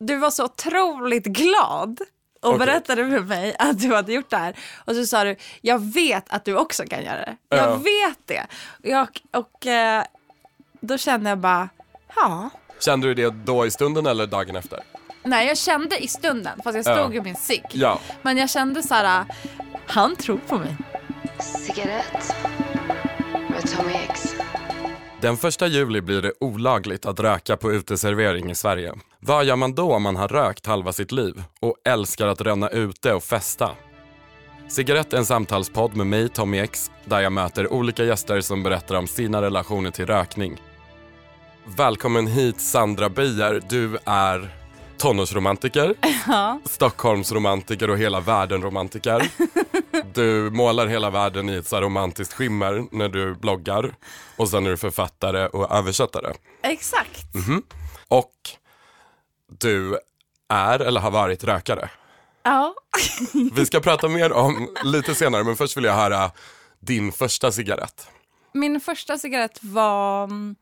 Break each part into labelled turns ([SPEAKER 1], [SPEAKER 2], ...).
[SPEAKER 1] du var så otroligt glad och
[SPEAKER 2] Okej.
[SPEAKER 1] berättade för mig att du hade gjort det här. Och så sa du, jag vet att du också kan göra det. Jag
[SPEAKER 2] Ja.
[SPEAKER 1] vet det. Jag, och eh, då kände jag bara, ja.
[SPEAKER 2] Kände du det då i stunden eller dagen efter?
[SPEAKER 1] Nej, jag kände i stunden, fast jag stod
[SPEAKER 2] Ja.
[SPEAKER 1] i min cigg.
[SPEAKER 2] Ja.
[SPEAKER 1] Men jag kände så här, han tror på mig.
[SPEAKER 3] Cigarett med Tommy X.
[SPEAKER 2] Den första juli blir det olagligt att röka på uteservering i Sverige. Vad gör man då om man har rökt halva sitt liv och älskar att ränna ute och festa? Cigarett är en samtalspodd med mig, Tommy X, där jag möter olika gäster som berättar om sina relationer till rökning. Välkommen hit Sandra Beijer. Du är tonårsromantiker,
[SPEAKER 1] Ja.
[SPEAKER 2] Stockholmsromantiker och hela världen-romantiker. Du målar hela världen i ett så romantiskt skimmer när du bloggar och sen är du författare och översättare.
[SPEAKER 1] Exakt.
[SPEAKER 2] Och du är eller har varit rökare.
[SPEAKER 1] Ja.
[SPEAKER 2] Vi ska prata mer om lite senare men först vill jag höra din första cigarett.
[SPEAKER 1] Min första cigarett var, mm,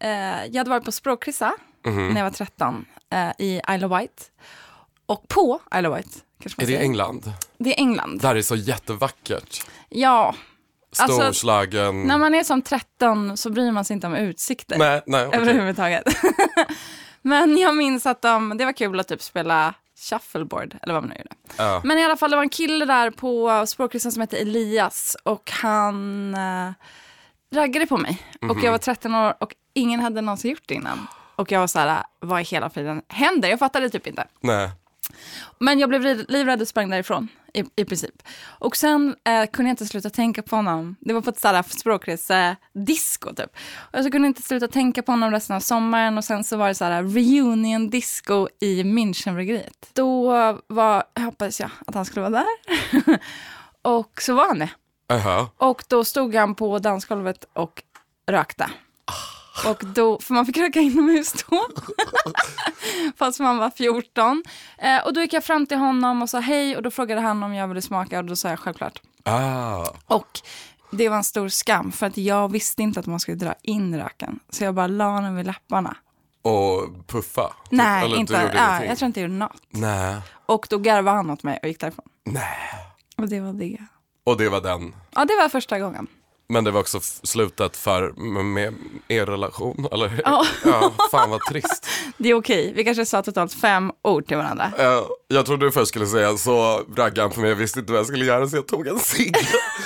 [SPEAKER 1] eh, jag hade varit på språkkrissa
[SPEAKER 2] Mhm.
[SPEAKER 1] när jag var 13 eh, i Isle of Wight. Och på Isle of Wight, kanske man
[SPEAKER 2] Är det
[SPEAKER 1] säger.
[SPEAKER 2] England?
[SPEAKER 1] Det är England.
[SPEAKER 2] Där är så jättevackert.
[SPEAKER 1] Ja, Alltså,
[SPEAKER 2] Storslagen.
[SPEAKER 1] när man är som 13 så bryr man sig inte om utsikter
[SPEAKER 2] Nej, nej, okej.
[SPEAKER 1] överhuvudtaget. Men jag minns att de, det var kul att typ spela shuffleboard, eller vad man nu gjorde.
[SPEAKER 2] Ja.
[SPEAKER 1] Men i alla fall, det var en kille där på språkkursen som hette Elias och han äh, raggade på mig. Och jag var 13 år och ingen hade någonsin gjort det innan. Och jag var så här, vad i hela friden händer? Jag fattade typ inte.
[SPEAKER 2] Nej.
[SPEAKER 1] Men jag blev livrädd och sprang därifrån i, i princip. Och sen eh, kunde jag inte sluta tänka på honom. Det var på ett sådär språkresdisco typ. Och jag så kunde inte sluta tänka på honom resten av sommaren och sen så var det sådär reunion disco i Münchenbryggeriet. Då var, hoppades jag att han skulle vara där. och så var han det.
[SPEAKER 2] Aha.
[SPEAKER 1] Och då stod han på dansgolvet och rökte. Och då, för man fick röka inomhus då. Fast man var 14. Eh, och då gick jag fram till honom och sa hej och då frågade han om jag ville smaka och då sa jag självklart.
[SPEAKER 2] Ah.
[SPEAKER 1] Och det var en stor skam för att jag visste inte att man skulle dra in röken. Så jag bara la den vid läpparna.
[SPEAKER 2] Och puffa?
[SPEAKER 1] Nej,
[SPEAKER 2] Eller
[SPEAKER 1] inte,
[SPEAKER 2] ingenting?
[SPEAKER 1] jag tror inte jag gjorde något.
[SPEAKER 2] Nej.
[SPEAKER 1] Och då garvade han åt mig och gick därifrån.
[SPEAKER 2] Nej.
[SPEAKER 1] Och det var det.
[SPEAKER 2] Och det var den.
[SPEAKER 1] Ja, det var första gången.
[SPEAKER 2] Men det var också slutet för med, er relation, eller?
[SPEAKER 1] Ja.
[SPEAKER 2] ja. Fan vad trist.
[SPEAKER 1] Det är okej. Vi kanske sa totalt fem ord till varandra.
[SPEAKER 2] Eh, jag trodde du först skulle säga så raggade han på mig, jag visste inte vad jag skulle göra så jag tog en cigg.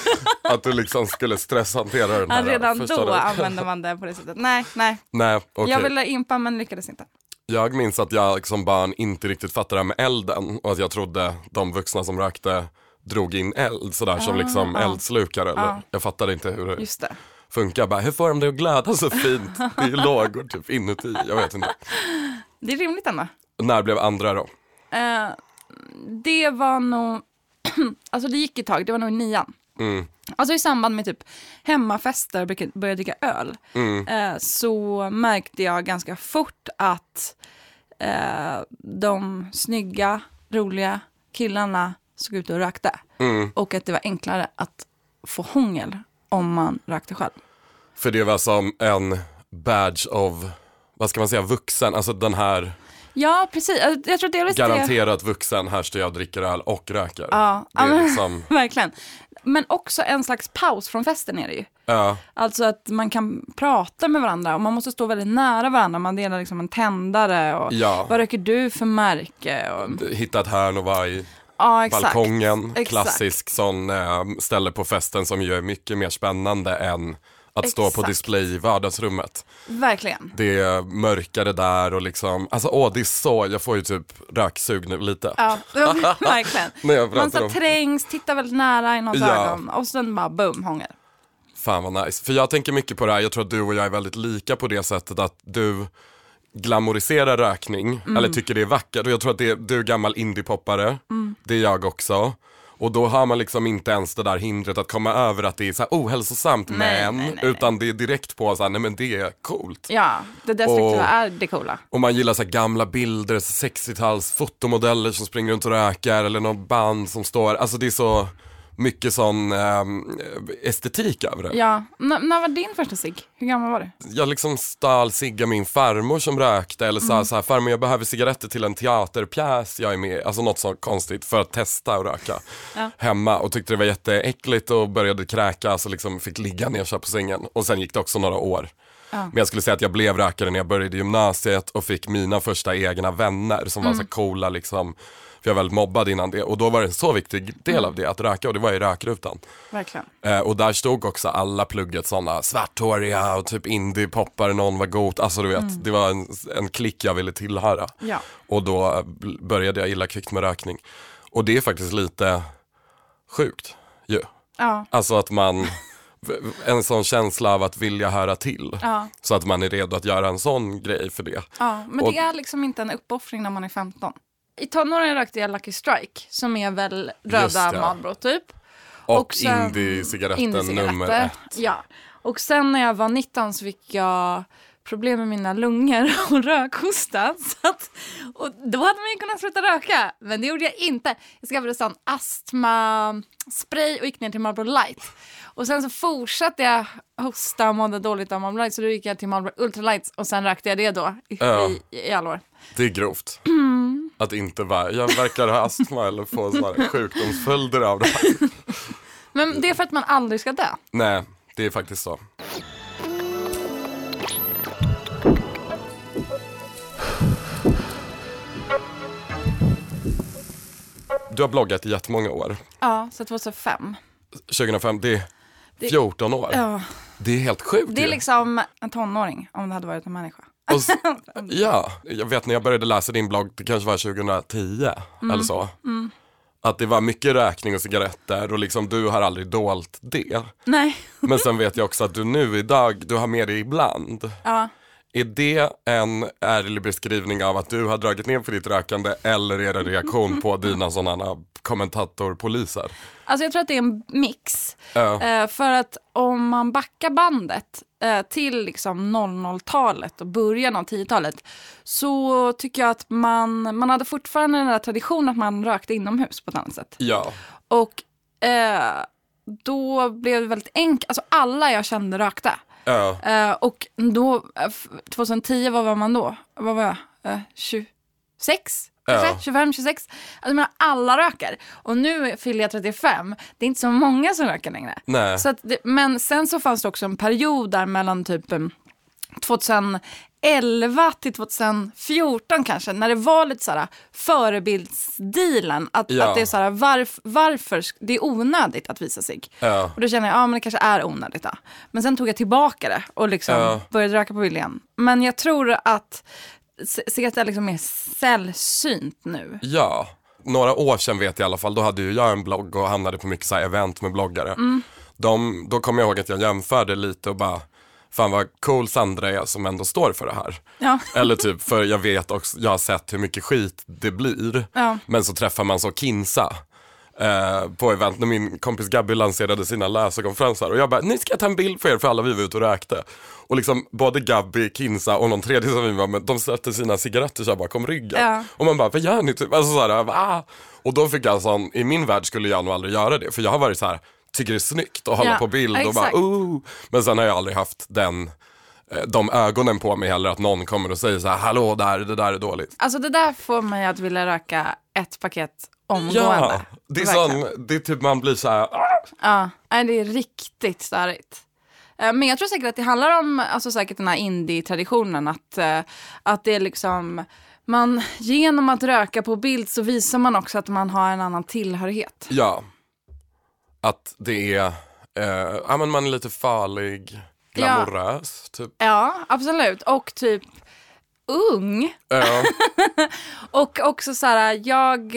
[SPEAKER 2] Att du liksom skulle stresshantera den här
[SPEAKER 1] Ja, redan
[SPEAKER 2] första
[SPEAKER 1] då använde man det på det sättet. Nej, nej.
[SPEAKER 2] Nej, okej.
[SPEAKER 1] Jag ville impa men lyckades inte.
[SPEAKER 2] Jag minns att jag som barn inte riktigt fattade det här med elden och att jag trodde de vuxna som rökte drog in eld sådär som liksom eldslukare. Eller, Jag fattade inte hur det
[SPEAKER 1] Ah, Just det.
[SPEAKER 2] funkar. Bara, hur får de det att glöda så fint? Det är lågor typ inuti. Jag vet inte.
[SPEAKER 1] Det är rimligt ändå.
[SPEAKER 2] När blev andra då?
[SPEAKER 1] Eh, det var nog, alltså det gick ett tag, det var nog i nian.
[SPEAKER 2] Mm.
[SPEAKER 1] Alltså i samband med typ hemmafester och började dricka öl
[SPEAKER 2] Mm.
[SPEAKER 1] eh, så märkte jag ganska fort att eh, de snygga, roliga killarna såg ut och rökte.
[SPEAKER 2] Mm.
[SPEAKER 1] Och att det var enklare att få hångel om man rökte själv.
[SPEAKER 2] För det var som en badge of, vad ska man säga, vuxen. Alltså den här
[SPEAKER 1] Ja, precis. Jag tror delvis det.
[SPEAKER 2] garanterat vuxen, här står jag och dricker öl och röker.
[SPEAKER 1] Ja,
[SPEAKER 2] Det är
[SPEAKER 1] men-
[SPEAKER 2] liksom,
[SPEAKER 1] Verkligen. Men också en slags paus från festen är det ju.
[SPEAKER 2] ja,
[SPEAKER 1] Alltså att man kan prata med varandra och man måste stå väldigt nära varandra. Man delar liksom en tändare och
[SPEAKER 2] Ja.
[SPEAKER 1] vad röker du för märke? Och,
[SPEAKER 2] hitta ett hörn och vara i
[SPEAKER 1] ja, exakt.
[SPEAKER 2] balkongen.
[SPEAKER 1] Exakt.
[SPEAKER 2] Klassisk sån eh, ställe på festen som ju är mycket mer spännande än att stå på
[SPEAKER 1] Exakt.
[SPEAKER 2] display i vardagsrummet.
[SPEAKER 1] Verkligen.
[SPEAKER 2] Det är mörkare där och liksom, alltså åh det är så, jag får ju typ röksug nu lite.
[SPEAKER 1] Ja, verkligen. Man så
[SPEAKER 2] om-
[SPEAKER 1] trängs, tittar väldigt nära i någons
[SPEAKER 2] Ja.
[SPEAKER 1] ögon och sen bara boom, hångel.
[SPEAKER 2] Fan vad nice. För jag tänker mycket på det här, jag tror att du och jag är väldigt lika på det sättet att du glamoriserar rökning,
[SPEAKER 1] Mm.
[SPEAKER 2] eller tycker det är vackert. Och jag tror att det, du är gammal indiepoppare,
[SPEAKER 1] Mm.
[SPEAKER 2] det är jag också. Och då har man liksom inte ens det där hindret att komma över att det är så här ohälsosamt
[SPEAKER 1] Nej,
[SPEAKER 2] men,
[SPEAKER 1] nej, nej,
[SPEAKER 2] utan det är direkt på så här, nej men det är coolt.
[SPEAKER 1] Ja, det destruktiva
[SPEAKER 2] Och-
[SPEAKER 1] är det coola.
[SPEAKER 2] Och man gillar så här gamla bilder, så 60-tals fotomodeller som springer runt och röker eller någon band som står, alltså det är så mycket sån ehm, estetik över det.
[SPEAKER 1] Ja. N- när var din första cigg? Hur gammal var du?
[SPEAKER 2] Jag liksom stal cigga min farmor som rökte eller sa så här, farmor jag behöver cigaretter till en teaterpjäs jag är med i." Alltså något så konstigt för att testa att röka
[SPEAKER 1] Ja.
[SPEAKER 2] hemma och tyckte det var jätteäckligt och började kräkas och liksom fick ligga ner på sängen. Och sen gick det också några år. Men jag skulle säga att jag blev rökare när jag började gymnasiet och fick mina första egna vänner som var så coola liksom. För jag var väldigt mobbad innan det och då var det en så viktig del av det att röka och det var i rökrutan.
[SPEAKER 1] Verkligen.
[SPEAKER 2] Eh, och där stod också alla plugget sådana svarthåriga och typ indie-poppare, någon var god. Alltså du vet, det var en, en klick jag ville tillhöra.
[SPEAKER 1] Ja.
[SPEAKER 2] Och då eh, började jag illa kvickt med rökning. Och det är faktiskt lite sjukt ju.
[SPEAKER 1] Ja.
[SPEAKER 2] Alltså att man, en sån känsla av att vilja höra till.
[SPEAKER 1] Ja.
[SPEAKER 2] Så att man är redo att göra en sån grej för det.
[SPEAKER 1] Ja, men
[SPEAKER 2] Och-
[SPEAKER 1] det är liksom inte en uppoffring när man är 15. I tonåren rökte jag Lucky Strike, som är väl röda. Marlboro typ.
[SPEAKER 2] Och,
[SPEAKER 1] sen-
[SPEAKER 2] indie-cigaretten
[SPEAKER 1] Indie-cigaretter.
[SPEAKER 2] nummer ett.
[SPEAKER 1] Ja. Och sen när jag var 19 så fick jag problem med mina lungor och rökhosta. Så att, och då hade man ju kunnat sluta röka, men det gjorde jag inte. Jag skaffade sån astmaspray och gick ner till Marlboro Light. Och sen så fortsatte jag hosta och mådde dåligt av Marlboro Light så då gick jag till Marlboro Ultralights och sen rökte jag det då i,
[SPEAKER 2] Ja.
[SPEAKER 1] i, i alla år.
[SPEAKER 2] Det är grovt.
[SPEAKER 1] Mm.
[SPEAKER 2] Att inte vara, jag verkar ha astma eller få sådana sjukdomsföljder av det här.
[SPEAKER 1] Men det är för att man aldrig ska dö.
[SPEAKER 2] Nej, det är faktiskt så. Du har bloggat i jättemånga år.
[SPEAKER 1] Ja, så 2005.
[SPEAKER 2] 2005, det är 14 år.
[SPEAKER 1] Ja.
[SPEAKER 2] Det är helt sjukt
[SPEAKER 1] Det är
[SPEAKER 2] ju.
[SPEAKER 1] liksom en tonåring om det hade varit en människa.
[SPEAKER 2] Och ja, jag vet när jag började läsa din blogg, det kanske var 2010
[SPEAKER 1] Mm.
[SPEAKER 2] eller så. Att det var mycket räkning och cigaretter och liksom du har aldrig dolt det.
[SPEAKER 1] Nej.
[SPEAKER 2] Men sen vet jag också att du nu idag, du har med det ibland.
[SPEAKER 1] Ja.
[SPEAKER 2] Är det en ärlig beskrivning av att du har dragit ner på ditt rökande eller är det en reaktion på dina sådana kommentatorpoliser?
[SPEAKER 1] Alltså jag tror att det är en mix. Eh, för att om man backar bandet eh, till liksom 00-talet och början av 10-talet så tycker jag att man, man hade fortfarande den där traditionen att man rökte inomhus på ett annat sätt.
[SPEAKER 2] Ja,
[SPEAKER 1] Och eh, då blev det väldigt enkelt, alltså alla jag kände rökte.
[SPEAKER 2] Ja,
[SPEAKER 1] Eh, och då, eh, f- 2010, vad var man då? Vad var jag? Eh, 26? Kanske?
[SPEAKER 2] Ja.
[SPEAKER 1] 25, 26? Alltså, jag menar, alla röker. Och nu fyller jag 35. Det är inte så många som röker längre.
[SPEAKER 2] nej,
[SPEAKER 1] Så att det, men sen så fanns det också en period där mellan typ em, 2011 till 2014 kanske, när det var lite såhär förebildsdealen. Att,
[SPEAKER 2] Ja.
[SPEAKER 1] att det är såhär, varf, varför, det är onödigt att visa sig.
[SPEAKER 2] ja,
[SPEAKER 1] Och då känner jag, ja men det kanske är onödigt då. Men sen tog jag tillbaka det och liksom
[SPEAKER 2] Ja.
[SPEAKER 1] började röka på vill igen. Men jag tror att cigaretter är liksom mer sällsynt nu.
[SPEAKER 2] ja. Några år sedan vet jag i alla fall, då hade ju jag en blogg och hamnade på mycket så här event med bloggare.
[SPEAKER 1] Mm.
[SPEAKER 2] De, då kommer jag ihåg att jag jämförde lite och bara, fan vad cool Sandra är som ändå står för det här.
[SPEAKER 1] Ja.
[SPEAKER 2] Eller typ, för jag vet också, jag har sett hur mycket skit det blir.
[SPEAKER 1] Ja.
[SPEAKER 2] Men så träffar man så Kinsa eh, på event när min kompis Gabby lanserade sina läsarkonferenser. Och jag bara, nu ska jag ta en bild för er för alla vi var ute och rökte. Och liksom både Gabby, Kinsa och någon tredje som vi var med, de satte sina cigaretter så här bakom ryggen.
[SPEAKER 1] Ja.
[SPEAKER 2] Och man bara, vad gör ni? Typ, alltså så här, ah. Och då fick jag sån, i min värld skulle jag nog aldrig göra det. För jag har varit så här, tycker det är snyggt att hålla
[SPEAKER 1] Ja,
[SPEAKER 2] på bild och bara,
[SPEAKER 1] exakt.
[SPEAKER 2] oh. Men sen har jag aldrig haft den eh, de ögonen på mig heller att någon kommer och säger så här, hallå där, det där är dåligt.
[SPEAKER 1] Alltså det där får mig att vilja röka ett paket omgående.
[SPEAKER 2] Ja, det är, sån, det är typ man blir så här, "Ah."
[SPEAKER 1] Ja, det är riktigt störigt. Eh, Men jag tror säkert att det handlar om alltså säkert den här indie-traditionen. Att, eh, att det är liksom, man, genom att röka på bild så visar man också att man har en annan tillhörighet.
[SPEAKER 2] ja. Att det är, eh, ja men man är lite farlig, glamorös typ.
[SPEAKER 1] Ja, absolut. Och typ ung.
[SPEAKER 2] Ja,
[SPEAKER 1] Och också så här, jag,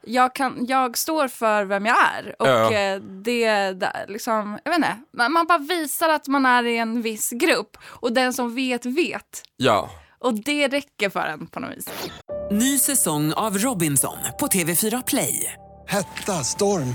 [SPEAKER 1] jag, kan, jag står för vem jag är. Och
[SPEAKER 2] Ja.
[SPEAKER 1] eh, det, det liksom, jag vet inte, man, man bara visar att man är i en viss grupp. Och den som vet, vet.
[SPEAKER 2] ja.
[SPEAKER 1] Och det räcker för en på något vis.
[SPEAKER 4] Ny säsong av Robinson på TV4 Play.
[SPEAKER 5] Hetta, storm,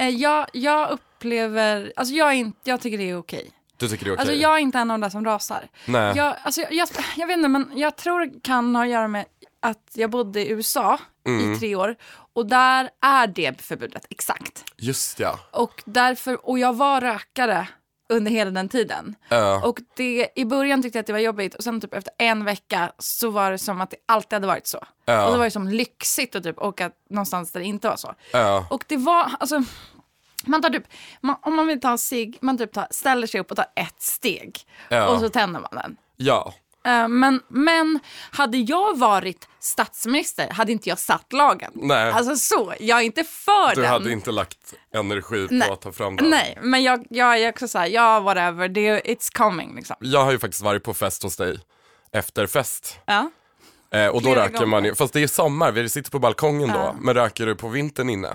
[SPEAKER 1] Eh, jag, jag upplever, alltså jag, är inte, jag tycker det är okej.
[SPEAKER 2] Du tycker det är okej?
[SPEAKER 1] Alltså jag är inte en av de som rasar.
[SPEAKER 2] Nej.
[SPEAKER 1] Jag, alltså jag, jag, jag vet inte, men jag tror det kan ha att göra med att jag bodde i USA
[SPEAKER 2] Mm.
[SPEAKER 1] i tre år och där är det förbudet, exakt.
[SPEAKER 2] Just ja.
[SPEAKER 1] Och, därför, och jag var rökare under hela den tiden.
[SPEAKER 2] Ja.
[SPEAKER 1] Och det, i början tyckte jag att det var jobbigt och sen typ efter en vecka så var det som att det alltid hade varit så.
[SPEAKER 2] Ja.
[SPEAKER 1] Och det var ju som lyxigt att typ åka någonstans där det inte var så.
[SPEAKER 2] Ja.
[SPEAKER 1] Och det var, alltså, man tar typ, man, om man vill ta en cigg, man typ tar, ställer sig upp och tar ett steg. Och så tänder man den.
[SPEAKER 2] Ja.
[SPEAKER 1] Eh, men, men hade jag varit statsminister hade inte jag satt lagen.
[SPEAKER 2] Nej.
[SPEAKER 1] Alltså så, jag är inte för
[SPEAKER 2] Du
[SPEAKER 1] den.
[SPEAKER 2] hade inte lagt energi på
[SPEAKER 1] Nej.
[SPEAKER 2] att ta fram den.
[SPEAKER 1] Nej, men jag, jag är också såhär, ja whatever, det, it's coming liksom.
[SPEAKER 2] Jag har ju faktiskt varit på fest hos dig efter fest.
[SPEAKER 1] Ja.
[SPEAKER 2] Eh, och då
[SPEAKER 1] Flera
[SPEAKER 2] röker man ju,
[SPEAKER 1] gånger.
[SPEAKER 2] fast det är sommar, vi sitter på balkongen
[SPEAKER 1] Ja.
[SPEAKER 2] då. Men röker du på vintern inne?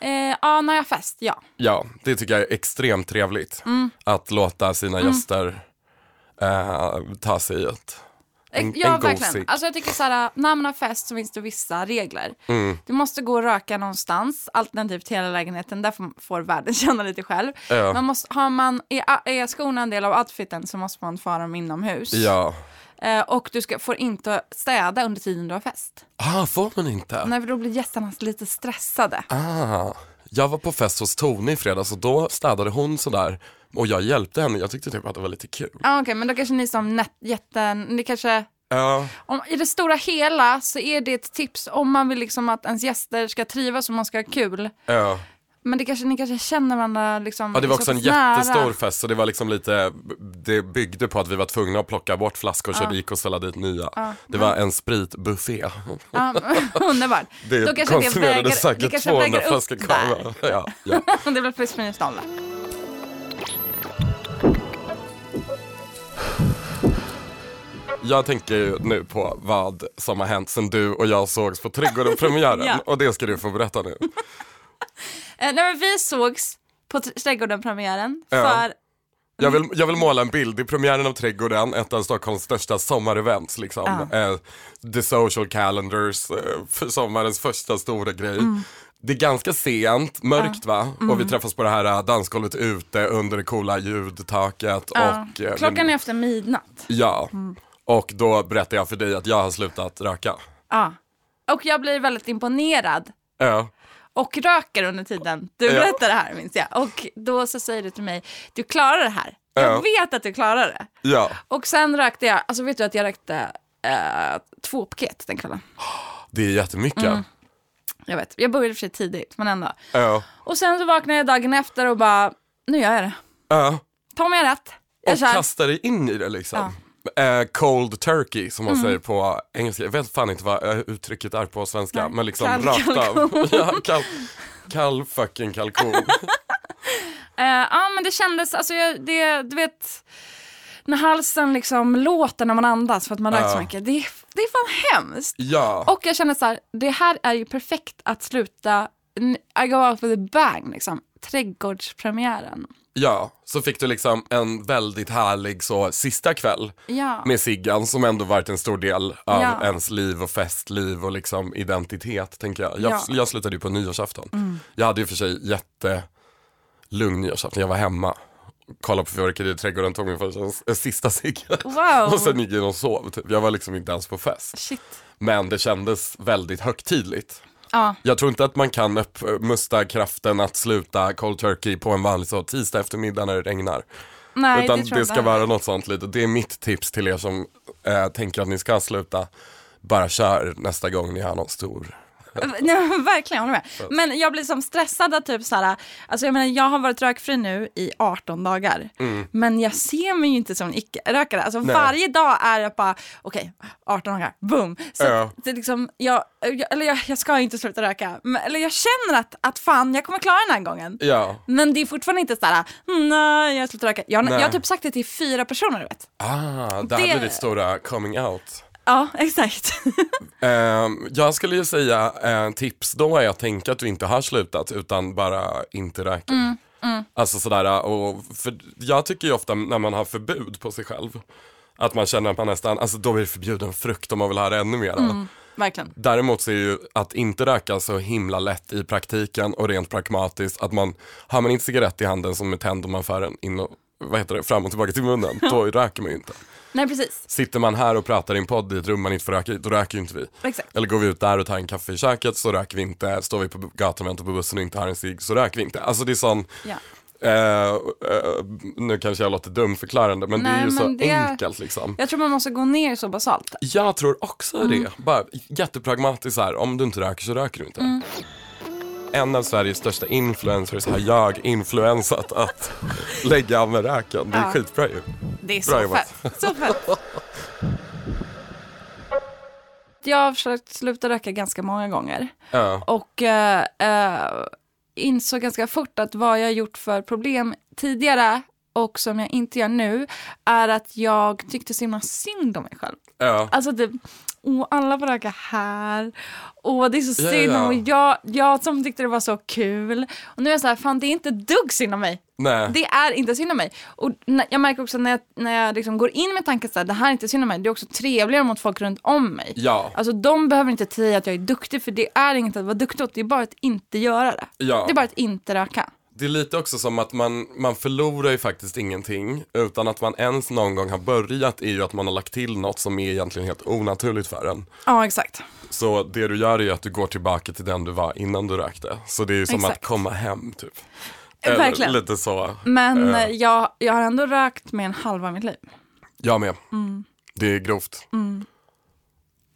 [SPEAKER 1] Eh, ja, när jag har fest, ja.
[SPEAKER 2] Ja, det tycker jag är extremt trevligt.
[SPEAKER 1] Mm.
[SPEAKER 2] Att låta sina
[SPEAKER 1] Mm.
[SPEAKER 2] gäster eh, ta sig ett, en,
[SPEAKER 1] ja,
[SPEAKER 2] en
[SPEAKER 1] verkligen. Alltså jag tycker såhär, när man har fest så finns det vissa regler.
[SPEAKER 2] Mm.
[SPEAKER 1] Du måste gå och röka någonstans, alternativt hela lägenheten, där får- får världen känna lite själv.
[SPEAKER 2] Ja.
[SPEAKER 1] Man måste, har man, är, är skorna en del av outfiten så måste man få dem inomhus.
[SPEAKER 2] Ja.
[SPEAKER 1] Eh, och du ska, får inte städa under tiden du har fest.
[SPEAKER 2] Ah, får man inte?
[SPEAKER 1] Nej, för då blir gästerna lite stressade.
[SPEAKER 2] Ah, jag var på fest hos Tone i fredags och då städade hon sådär och jag hjälpte henne. Jag tyckte typ att det var lite kul.
[SPEAKER 1] Ah, Okej, men då kanske ni som jätten, ni kanske
[SPEAKER 2] Ja,
[SPEAKER 1] Om, I det stora hela så är det ett tips om man vill liksom att ens gäster ska trivas och man ska ha kul.
[SPEAKER 2] ja.
[SPEAKER 1] Men det kanske, ni kanske känner varandra liksom
[SPEAKER 2] ja det var
[SPEAKER 1] så
[SPEAKER 2] också en
[SPEAKER 1] nära.
[SPEAKER 2] jättestor fest så det var liksom lite, det byggde på att vi var tvungna att plocka bort flaskor så
[SPEAKER 1] Ja.
[SPEAKER 2] det gick att ställa dit nya.
[SPEAKER 1] Ja.
[SPEAKER 2] Det var en spritbuffé.
[SPEAKER 1] Ja, underbart.
[SPEAKER 2] Det
[SPEAKER 1] Då kanske
[SPEAKER 2] konsumerades
[SPEAKER 1] det
[SPEAKER 2] säkert
[SPEAKER 1] kanske
[SPEAKER 2] 200
[SPEAKER 1] väger upp
[SPEAKER 2] flaskor kava. Ja, ja.
[SPEAKER 1] det blir plus minus noll.
[SPEAKER 2] Jag tänker ju nu på vad som har hänt sen du och jag sågs på Trädgården-premiären
[SPEAKER 1] Ja.
[SPEAKER 2] och det ska du få berätta nu.
[SPEAKER 1] Eh, nej, men vi sågs på Trädgården-premiären
[SPEAKER 2] Ja.
[SPEAKER 1] för
[SPEAKER 2] Jag vill, jag vill måla en bild i premiären av Trädgården, ett av Stockholms största sommarevents. Liksom.
[SPEAKER 1] Ja.
[SPEAKER 2] Eh, the social calendars, eh, för sommarens första stora grej.
[SPEAKER 1] Mm.
[SPEAKER 2] Det är ganska sent, mörkt va?
[SPEAKER 1] Mm.
[SPEAKER 2] Och vi träffas på det här eh, dansgolvet ute under det coola ljudtaket.
[SPEAKER 1] ja,
[SPEAKER 2] Och, eh,
[SPEAKER 1] klockan är efter midnatt.
[SPEAKER 2] Ja, och då berättar jag för dig att jag har slutat röka.
[SPEAKER 1] Ja. Och jag blir väldigt imponerad
[SPEAKER 2] Ja.
[SPEAKER 1] och röker under tiden. Du
[SPEAKER 2] Ja.
[SPEAKER 1] berättar det här minns jag. Och då så säger du till mig, du klarar det här. Jag
[SPEAKER 2] Ja.
[SPEAKER 1] vet att du klarar det.
[SPEAKER 2] Ja,
[SPEAKER 1] Och sen rökte jag, alltså vet du att jag rökte eh, två paket den kvällen.
[SPEAKER 2] det är jättemycket.
[SPEAKER 1] Mm. Jag vet, jag började för sig tidigt men ändå.
[SPEAKER 2] Ja.
[SPEAKER 1] Och sen så vaknade jag dagen efter och bara, nu gör jag det.
[SPEAKER 2] Ja.
[SPEAKER 1] Ta mig rätt. Jag
[SPEAKER 2] Och
[SPEAKER 1] kör.
[SPEAKER 2] kastar dig in i det liksom. Eh, cold turkey som man
[SPEAKER 1] Mm.
[SPEAKER 2] säger på engelska. Jag vet fan inte vad eh, uttrycket är på svenska.
[SPEAKER 1] Nej.
[SPEAKER 2] Men liksom
[SPEAKER 1] Kall kalkon.
[SPEAKER 2] ja, kall, kall fucking kalkon.
[SPEAKER 1] Eh, Ja men det kändes, alltså jag, det, du vet, när halsen liksom låter när man andas för att man rökt
[SPEAKER 2] Ja.
[SPEAKER 1] så mycket. Det, är- det är fan hemskt.
[SPEAKER 2] ja.
[SPEAKER 1] Och jag känner så här, det här är ju perfekt att sluta, I go out with a bang liksom. Trädgårdspremiären.
[SPEAKER 2] Ja, så fick du liksom en väldigt härlig så sista kväll
[SPEAKER 1] Ja.
[SPEAKER 2] med Siggan som ändå varit en stor del av
[SPEAKER 1] Ja.
[SPEAKER 2] ens liv och festliv och liksom identitet tänker jag. Jag,
[SPEAKER 1] Ja.
[SPEAKER 2] jag slutade ju på nyårsafton.
[SPEAKER 1] Mm.
[SPEAKER 2] Jag hade ju för sig jättelugn nyårsafton, jag var hemma. Kollade på fyrverkerier i trädgården, tog min första, en sista cigg.
[SPEAKER 1] Wow.
[SPEAKER 2] och sen gick jag och sov. Typ. Jag var liksom inte ens på fest.
[SPEAKER 1] Shit.
[SPEAKER 2] Men det kändes väldigt högtidligt.
[SPEAKER 1] Ja.
[SPEAKER 2] Jag tror inte att man kan uppmusta kraften att sluta cold turkey på en vanlig så tisdag eftermiddag när det regnar.
[SPEAKER 1] Nej,
[SPEAKER 2] Utan
[SPEAKER 1] det
[SPEAKER 2] det, ska vara något sånt lite. Det är mitt tips till er som eh, tänker att ni ska sluta. Bara kör nästa gång ni har någon stor
[SPEAKER 1] Nej, verkligen, håller med. Men jag blir som stressad att typ så här, alltså jag menar jag har varit rökfri nu i 18 dagar. Men jag ser mig ju inte som en icke-rökare. Alltså
[SPEAKER 2] Mm. Nej.
[SPEAKER 1] varje dag är jag bara, okej, 18 dagar, boom. Så
[SPEAKER 2] Ja.
[SPEAKER 1] det är liksom, jag, jag, eller jag, jag ska inte sluta röka. Men, eller jag känner att, att fan, jag kommer klara den här gången.
[SPEAKER 2] Ja.
[SPEAKER 1] Men det är fortfarande inte så här, "Mm, nej jag slutar röka. Jag, jag har typ sagt det till fyra personer du vet.
[SPEAKER 2] Ah, där
[SPEAKER 1] Det-
[SPEAKER 2] blir ditt stora coming out.
[SPEAKER 1] Ja, exakt.
[SPEAKER 2] Ehm, jag skulle ju säga eh, tips då är att tänka att du inte har slutat utan bara inte röker.
[SPEAKER 1] Mm,
[SPEAKER 2] Alltså sådär, och för jag tycker ju ofta när man har förbud på sig själv att man känner att man nästan, alltså då är det förbjuden frukt om man vill ha det ännu mer.
[SPEAKER 1] Mm. Verkligen.
[SPEAKER 2] Däremot så är ju att inte röka så himla lätt i praktiken och rent pragmatiskt att man, har man inte cigarett i handen som är tänd och man för den in och, vad heter det, fram och tillbaka till munnen, då röker man ju inte.
[SPEAKER 1] Nej, precis.
[SPEAKER 2] Sitter man här och pratar i en podd i ett rum man inte får röka i, då röker ju inte vi.
[SPEAKER 1] Exakt.
[SPEAKER 2] Eller går vi ut där och tar en kaffe i köket så röker vi inte. Står vi på gatan och väntar på bussen och inte har en cigg så röker vi inte. Alltså det är sån,
[SPEAKER 1] Ja.
[SPEAKER 2] eh, eh, nu kanske jag låter dumförklarande men det är
[SPEAKER 1] Nej,
[SPEAKER 2] ju så
[SPEAKER 1] det
[SPEAKER 2] enkelt liksom.
[SPEAKER 1] Jag tror man måste gå ner så basalt.
[SPEAKER 2] Jag tror också
[SPEAKER 1] Mm.
[SPEAKER 2] det. Bara jättepragmatiskt så här, om du inte röker så röker du inte.
[SPEAKER 1] Mm.
[SPEAKER 2] En av Sveriges största influencers har jag influensat att lägga av med röken. Det är
[SPEAKER 1] Ja.
[SPEAKER 2] skitbra ju.
[SPEAKER 1] Det är så fett. Så fett. Jag har försökt sluta röka ganska många gånger.
[SPEAKER 2] Ja.
[SPEAKER 1] Och eh, eh, insåg ganska fort att vad jag gjort för problem tidigare och som jag inte gör nu är att jag tyckte så himla synd om mig själv.
[SPEAKER 2] Ja.
[SPEAKER 1] Alltså typ, åh alla får röka här. Åh det är så
[SPEAKER 2] Ja,
[SPEAKER 1] synd om mig. Jag, jag som tyckte det var så kul. Och nu är jag så här, fan det är inte dugg synd om mig.
[SPEAKER 2] Nej.
[SPEAKER 1] Det är inte synd om mig. Och jag märker också när jag, när jag liksom går in med tanken att det här är inte synd om mig, det är också trevligare mot folk runt om mig.
[SPEAKER 2] Ja.
[SPEAKER 1] Alltså de behöver inte säga att jag är duktig för det är inget att vara duktig åt, det är bara att inte göra det.
[SPEAKER 2] Ja.
[SPEAKER 1] Det är bara att inte röka.
[SPEAKER 2] Det är lite också som att man, man förlorar ju faktiskt ingenting utan att man ens någon gång har börjat är ju att man har lagt till något som är egentligen helt onaturligt för en.
[SPEAKER 1] Ja exakt.
[SPEAKER 2] Så det du gör är ju att du går tillbaka till den du var innan du rökte. Så det är ju som
[SPEAKER 1] Exakt.
[SPEAKER 2] att komma hem typ.
[SPEAKER 1] Verkligen.
[SPEAKER 2] lite så.
[SPEAKER 1] Men
[SPEAKER 2] Eh.
[SPEAKER 1] eh, jag, jag har ändå rökt med en halva mitt liv.
[SPEAKER 2] Jag med. Det är grovt.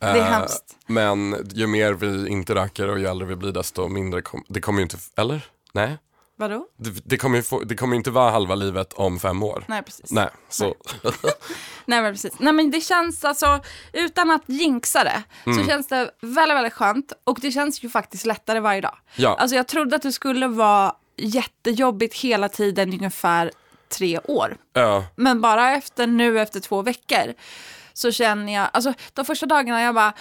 [SPEAKER 1] Det är
[SPEAKER 2] Eh,
[SPEAKER 1] hemskt.
[SPEAKER 2] Men ju mer vi inte röker och ju äldre vi blir desto mindre kom, det kommer ju inte, eller? Nej?
[SPEAKER 1] Vadå?
[SPEAKER 2] Det, det kommer få, det kommer inte vara halva livet om fem år.
[SPEAKER 1] Nej precis.
[SPEAKER 2] Nej, så.
[SPEAKER 1] Nej men precis. Nej men det känns alltså, utan att jinxa det,
[SPEAKER 2] Mm.
[SPEAKER 1] så känns det väldigt, väldigt skönt. Och det känns ju faktiskt lättare varje dag.
[SPEAKER 2] Ja.
[SPEAKER 1] Alltså jag trodde att det skulle vara jättejobbigt hela tiden ungefär tre år.
[SPEAKER 2] Ja.
[SPEAKER 1] Men bara efter nu, efter två veckor, så känner jag, alltså de första dagarna jag bara,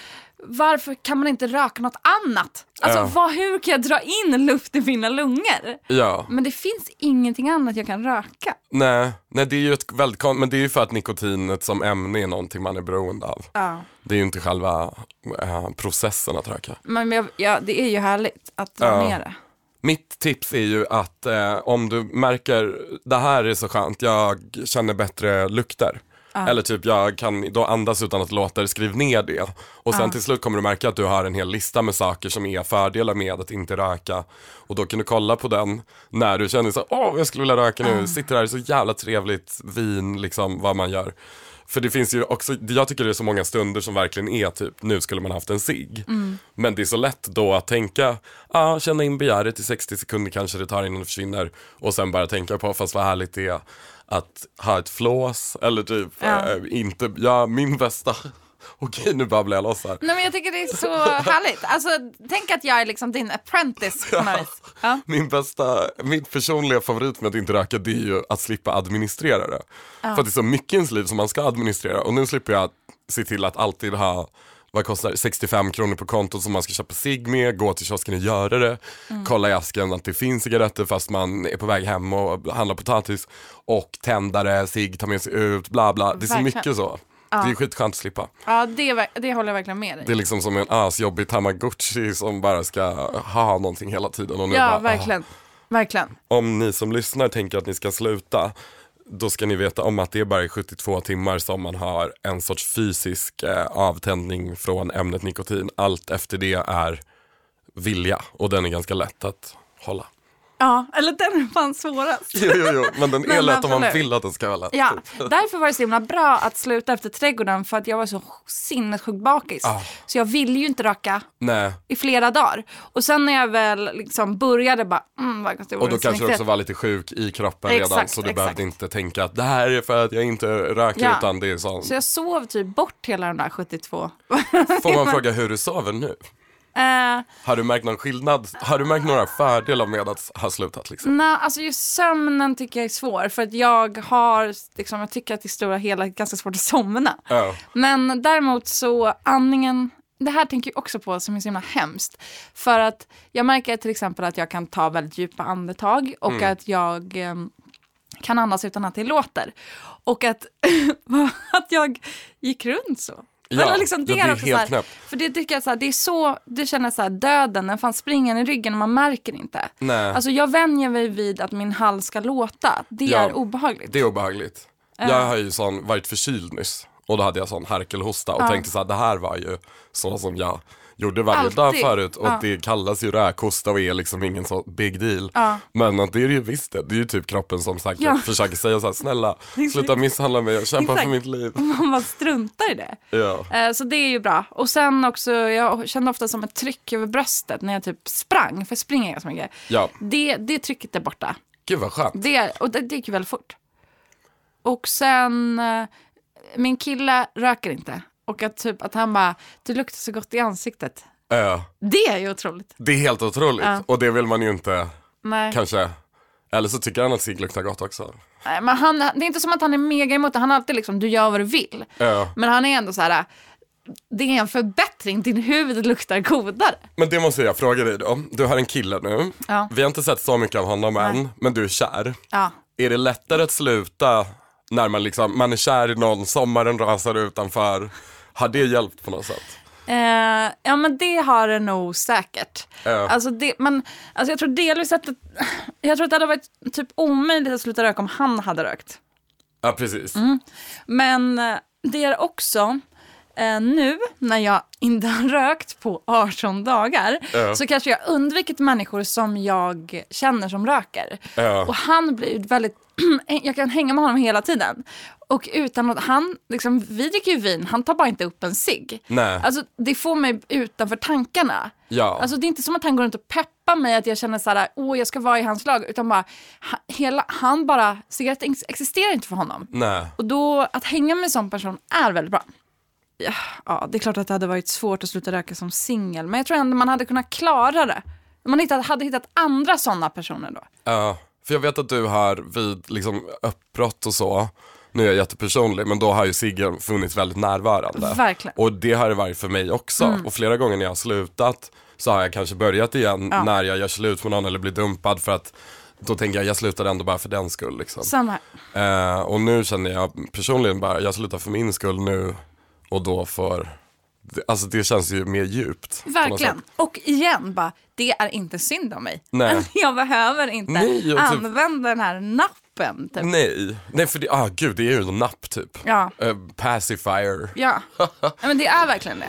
[SPEAKER 1] varför kan man inte röka något annat? Alltså
[SPEAKER 2] Ja.
[SPEAKER 1] vad, hur kan jag dra in luft i mina lungor?
[SPEAKER 2] Ja.
[SPEAKER 1] Men det finns ingenting annat jag kan röka.
[SPEAKER 2] Nej, nej, det är ju ett väldigt men det är ju för att nikotinet som ämne är någonting man är beroende av.
[SPEAKER 1] Ja.
[SPEAKER 2] Det är ju inte själva eh, processen att röka.
[SPEAKER 1] Men jag, ja, det är ju härligt att dra
[SPEAKER 2] Ja.
[SPEAKER 1] ner det.
[SPEAKER 2] Mitt tips är ju att eh, om du märker, det här är så skönt, jag känner bättre lukter. Eller typ jag kan då andas utan att låta det, skriv ner det. Och sen till slut kommer du märka att du har en hel lista med saker som är fördelar med att inte röka. Och då kan du kolla på den när du känner så åh jag skulle vilja röka nu, sitter här, så jävla trevligt, vin, liksom vad man gör. För det finns ju också, jag tycker det är så många stunder som verkligen är typ, nu skulle man haft en cigg. Men det är så lätt då att tänka, ah, känna in begäret i 60 sekunder kanske det tar innan det försvinner. Och sen bara tänka på, fast vad härligt det är att ha ett flås. Eller typ,
[SPEAKER 1] Ja.
[SPEAKER 2] eh, inte, ja min bästa, okej nu babblar jag loss här.
[SPEAKER 1] Nej men jag tycker det är så härligt. Alltså tänk att jag är liksom din apprentice på något vis. Ja.
[SPEAKER 2] Min bästa, min personliga favorit med att inte röka det är ju att slippa administrera det. För att det är så mycket i ens liv som man ska administrera och nu slipper jag se till att alltid ha vad kostar det? 65 kronor på kontot som man ska köpa cigg med, gå till kiosken och göra det. Kolla i asken att det finns cigaretter fast man är på väg hem och handlar potatis. Och tändare, cigg, ta med sig ut, bla bla. Det är så mycket så. Det är skitskönt att slippa.
[SPEAKER 1] Ja det, det håller jag verkligen med dig.
[SPEAKER 2] Det är liksom som en asjobbig tamagotchi som bara ska ha någonting hela tiden. Och nu
[SPEAKER 1] Ja
[SPEAKER 2] bara, ah.
[SPEAKER 1] verkligen. Verkligen.
[SPEAKER 2] om ni som lyssnar tänker att ni ska sluta, då ska ni veta om att det är bara i 72 timmar som man har en sorts fysisk eh, avtändning från ämnet nikotin. Allt efter det är vilja och den är ganska lätt att hålla.
[SPEAKER 1] Ja, eller den är fan svårast.
[SPEAKER 2] Jo, jo, jo. Men den är lätt om man vill att den ska vara lätt.
[SPEAKER 1] Ja, därför var det så himla bra att sluta efter trädgården för att jag var så sinnessjukt bakis.
[SPEAKER 2] Ah.
[SPEAKER 1] Så jag ville ju inte röka
[SPEAKER 2] Nej.
[SPEAKER 1] i flera dagar. Och sen när jag väl liksom började bara, mm vad gott det
[SPEAKER 2] Och då kanske du också var lite sjuk i kroppen redan
[SPEAKER 1] Exakt,
[SPEAKER 2] så du
[SPEAKER 1] exakt.
[SPEAKER 2] behövde inte tänka att det här är för att jag inte röker
[SPEAKER 1] Ja.
[SPEAKER 2] utan det är sånt.
[SPEAKER 1] Så jag sov typ bort hela de där 72.
[SPEAKER 2] Får man fråga hur du sover nu?
[SPEAKER 1] Eh,
[SPEAKER 2] Har du märkt någon skillnad? Har du märkt några fördelar med att ha slutat liksom?
[SPEAKER 1] Nej, alltså just sömnen tycker jag är svår för att jag har, liksom, jag tycker att det stora hela är ganska svårt att somna.
[SPEAKER 2] Ja.
[SPEAKER 1] Men däremot så andningen, det här tänker jag också på som är så himla hemskt. För att jag märker till exempel att jag kan ta väldigt djupa andetag och
[SPEAKER 2] Mm.
[SPEAKER 1] att jag eh, kan andas utan att det låter. Och att, att jag gick runt så.
[SPEAKER 2] Ja,
[SPEAKER 1] Eller liksom det
[SPEAKER 2] det är
[SPEAKER 1] också
[SPEAKER 2] helt knäppt.
[SPEAKER 1] För det tycker jag så här, det är så, det känner så här, döden, den fan springer i ryggen och man märker inte.
[SPEAKER 2] Nej.
[SPEAKER 1] Alltså jag vänjer mig vid att min hals ska låta. Det
[SPEAKER 2] Ja,
[SPEAKER 1] är obehagligt.
[SPEAKER 2] Det är obehagligt. Jag har ju sån, varit förkyld nyss och då hade jag sån harkelhosta och tänkte så här, det här var ju så som jag gjorde varje
[SPEAKER 1] Alltid.
[SPEAKER 2] dag förut och
[SPEAKER 1] Ja.
[SPEAKER 2] det kallas ju räkhosta och är liksom ingen så big deal.
[SPEAKER 1] Ja.
[SPEAKER 2] Men att det är det ju visst det, det är ju typ kroppen som sagt
[SPEAKER 1] Ja.
[SPEAKER 2] försöker säga så här, snälla sluta misshandla mig, jag kämpar för mitt liv.
[SPEAKER 1] Man bara struntar i det.
[SPEAKER 2] Ja.
[SPEAKER 1] Eh, Så det är ju bra. Och sen också, jag kände ofta som ett tryck över bröstet när jag typ sprang, för jag springer ganska mycket.
[SPEAKER 2] ja,
[SPEAKER 1] Det, det trycket är borta.
[SPEAKER 2] gud vad skönt.
[SPEAKER 1] Det, och det, det gick ju väldigt fort. Och sen, eh, min kille röker inte. Och att, typ, att han bara, du luktar så gott i ansiktet.
[SPEAKER 2] Ja.
[SPEAKER 1] Det är ju otroligt.
[SPEAKER 2] Det är helt otroligt
[SPEAKER 1] Ja.
[SPEAKER 2] och det vill man ju inte
[SPEAKER 1] Nej.
[SPEAKER 2] kanske, eller så tycker han att cigg luktar gott också.
[SPEAKER 1] Nej, Men han, det är inte som att han är mega emot det. Han är alltid liksom, du gör vad du vill.
[SPEAKER 2] Ja.
[SPEAKER 1] Men han är ändå så här, det är en förbättring, din huvud luktar godare.
[SPEAKER 2] Men det måste jag fråga dig då. Du har en kille nu.
[SPEAKER 1] Ja.
[SPEAKER 2] Vi har inte sett så mycket av honom än, men du är kär.
[SPEAKER 1] Ja.
[SPEAKER 2] Är det lättare att sluta när man liksom, man är kär i någon, sommaren rasar utanför. Har det hjälpt på något sätt?
[SPEAKER 1] Eh, ja men det har det nog säkert.
[SPEAKER 2] Ja.
[SPEAKER 1] Alltså, det, men, alltså jag tror delvis att det, jag tror att det hade varit typ omöjligt att sluta röka om han hade rökt.
[SPEAKER 2] Ja, precis.
[SPEAKER 1] Mm. Men eh, det är också eh, nu när jag inte har rökt på 18 dagar
[SPEAKER 2] Ja.
[SPEAKER 1] så kanske jag undvikit människor som jag känner som röker.
[SPEAKER 2] Ja.
[SPEAKER 1] Och han blir väldigt, jag kan hänga med honom hela tiden. Och utan att han, liksom, vi dricker ju vin, han tar bara inte upp en cigg. Alltså det får mig utanför tankarna.
[SPEAKER 2] Ja.
[SPEAKER 1] Alltså det är inte som att han går runt och peppar mig att jag känner så här, åh jag ska vara i hans lag. Utan bara, ha, hela, han bara, cigaretten ex- existerar inte för honom.
[SPEAKER 2] Nej.
[SPEAKER 1] Och då, att hänga med en sån person är väldigt bra. Ja, det är klart att det hade varit svårt att sluta röka som singel, men jag tror ändå man hade kunnat klara det. Man hittat, hade hittat andra sådana personer då.
[SPEAKER 2] Ja, för jag vet att du har vid liksom uppbrott och så, nu är jag jättepersonlig, men då har ju ciggen funnits väldigt närvarande.
[SPEAKER 1] Verkligen.
[SPEAKER 2] Och det har det varit för mig också. Och flera gånger när jag har slutat så har jag kanske börjat igen
[SPEAKER 1] Ja.
[SPEAKER 2] när jag gör slut med någon eller blir dumpad för att då tänker jag jag slutar ändå bara för den skull. Liksom.
[SPEAKER 1] Samma här.
[SPEAKER 2] Eh, och nu känner jag personligen bara, jag slutar för min skull nu och då för, alltså det känns ju mer djupt.
[SPEAKER 1] Verkligen. Och igen, bara, det är inte synd om mig.
[SPEAKER 2] Nej.
[SPEAKER 1] Jag behöver inte
[SPEAKER 2] Nej, typ-
[SPEAKER 1] använda den här nappen. Typ.
[SPEAKER 2] Nej, nej för det, ah gud det är ju en napp typ.
[SPEAKER 1] Ja.
[SPEAKER 2] Eh, pacifier.
[SPEAKER 1] Ja. ja, men det är verkligen det.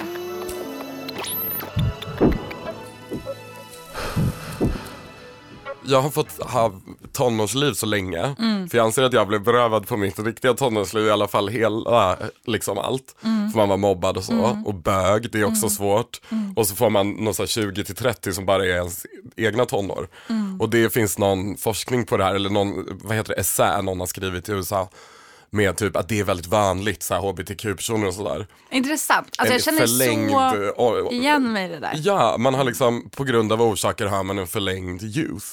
[SPEAKER 2] Jag har fått ha tonårsliv så länge.
[SPEAKER 1] Mm.
[SPEAKER 2] För jag anser att jag blev berövad på mitt riktiga tonårsliv, i alla fall hela, liksom allt.
[SPEAKER 1] Mm.
[SPEAKER 2] För man var mobbad och så. Och bög, det är också svårt.
[SPEAKER 1] Mm.
[SPEAKER 2] Och så får man någon så här 20 till 30 som bara är ens egna tonår.
[SPEAKER 1] Mm.
[SPEAKER 2] Och det finns någon forskning på det här, eller någon, vad heter det, essä någon har skrivit i USA. Med typ att det är väldigt vanligt, så här hbtq-personer och sådär.
[SPEAKER 1] Intressant. Alltså
[SPEAKER 2] En
[SPEAKER 1] jag känner
[SPEAKER 2] förlängd,
[SPEAKER 1] så
[SPEAKER 2] o-
[SPEAKER 1] igen mig i det där.
[SPEAKER 2] Ja, man har liksom på grund av orsaker har man en förlängd youth.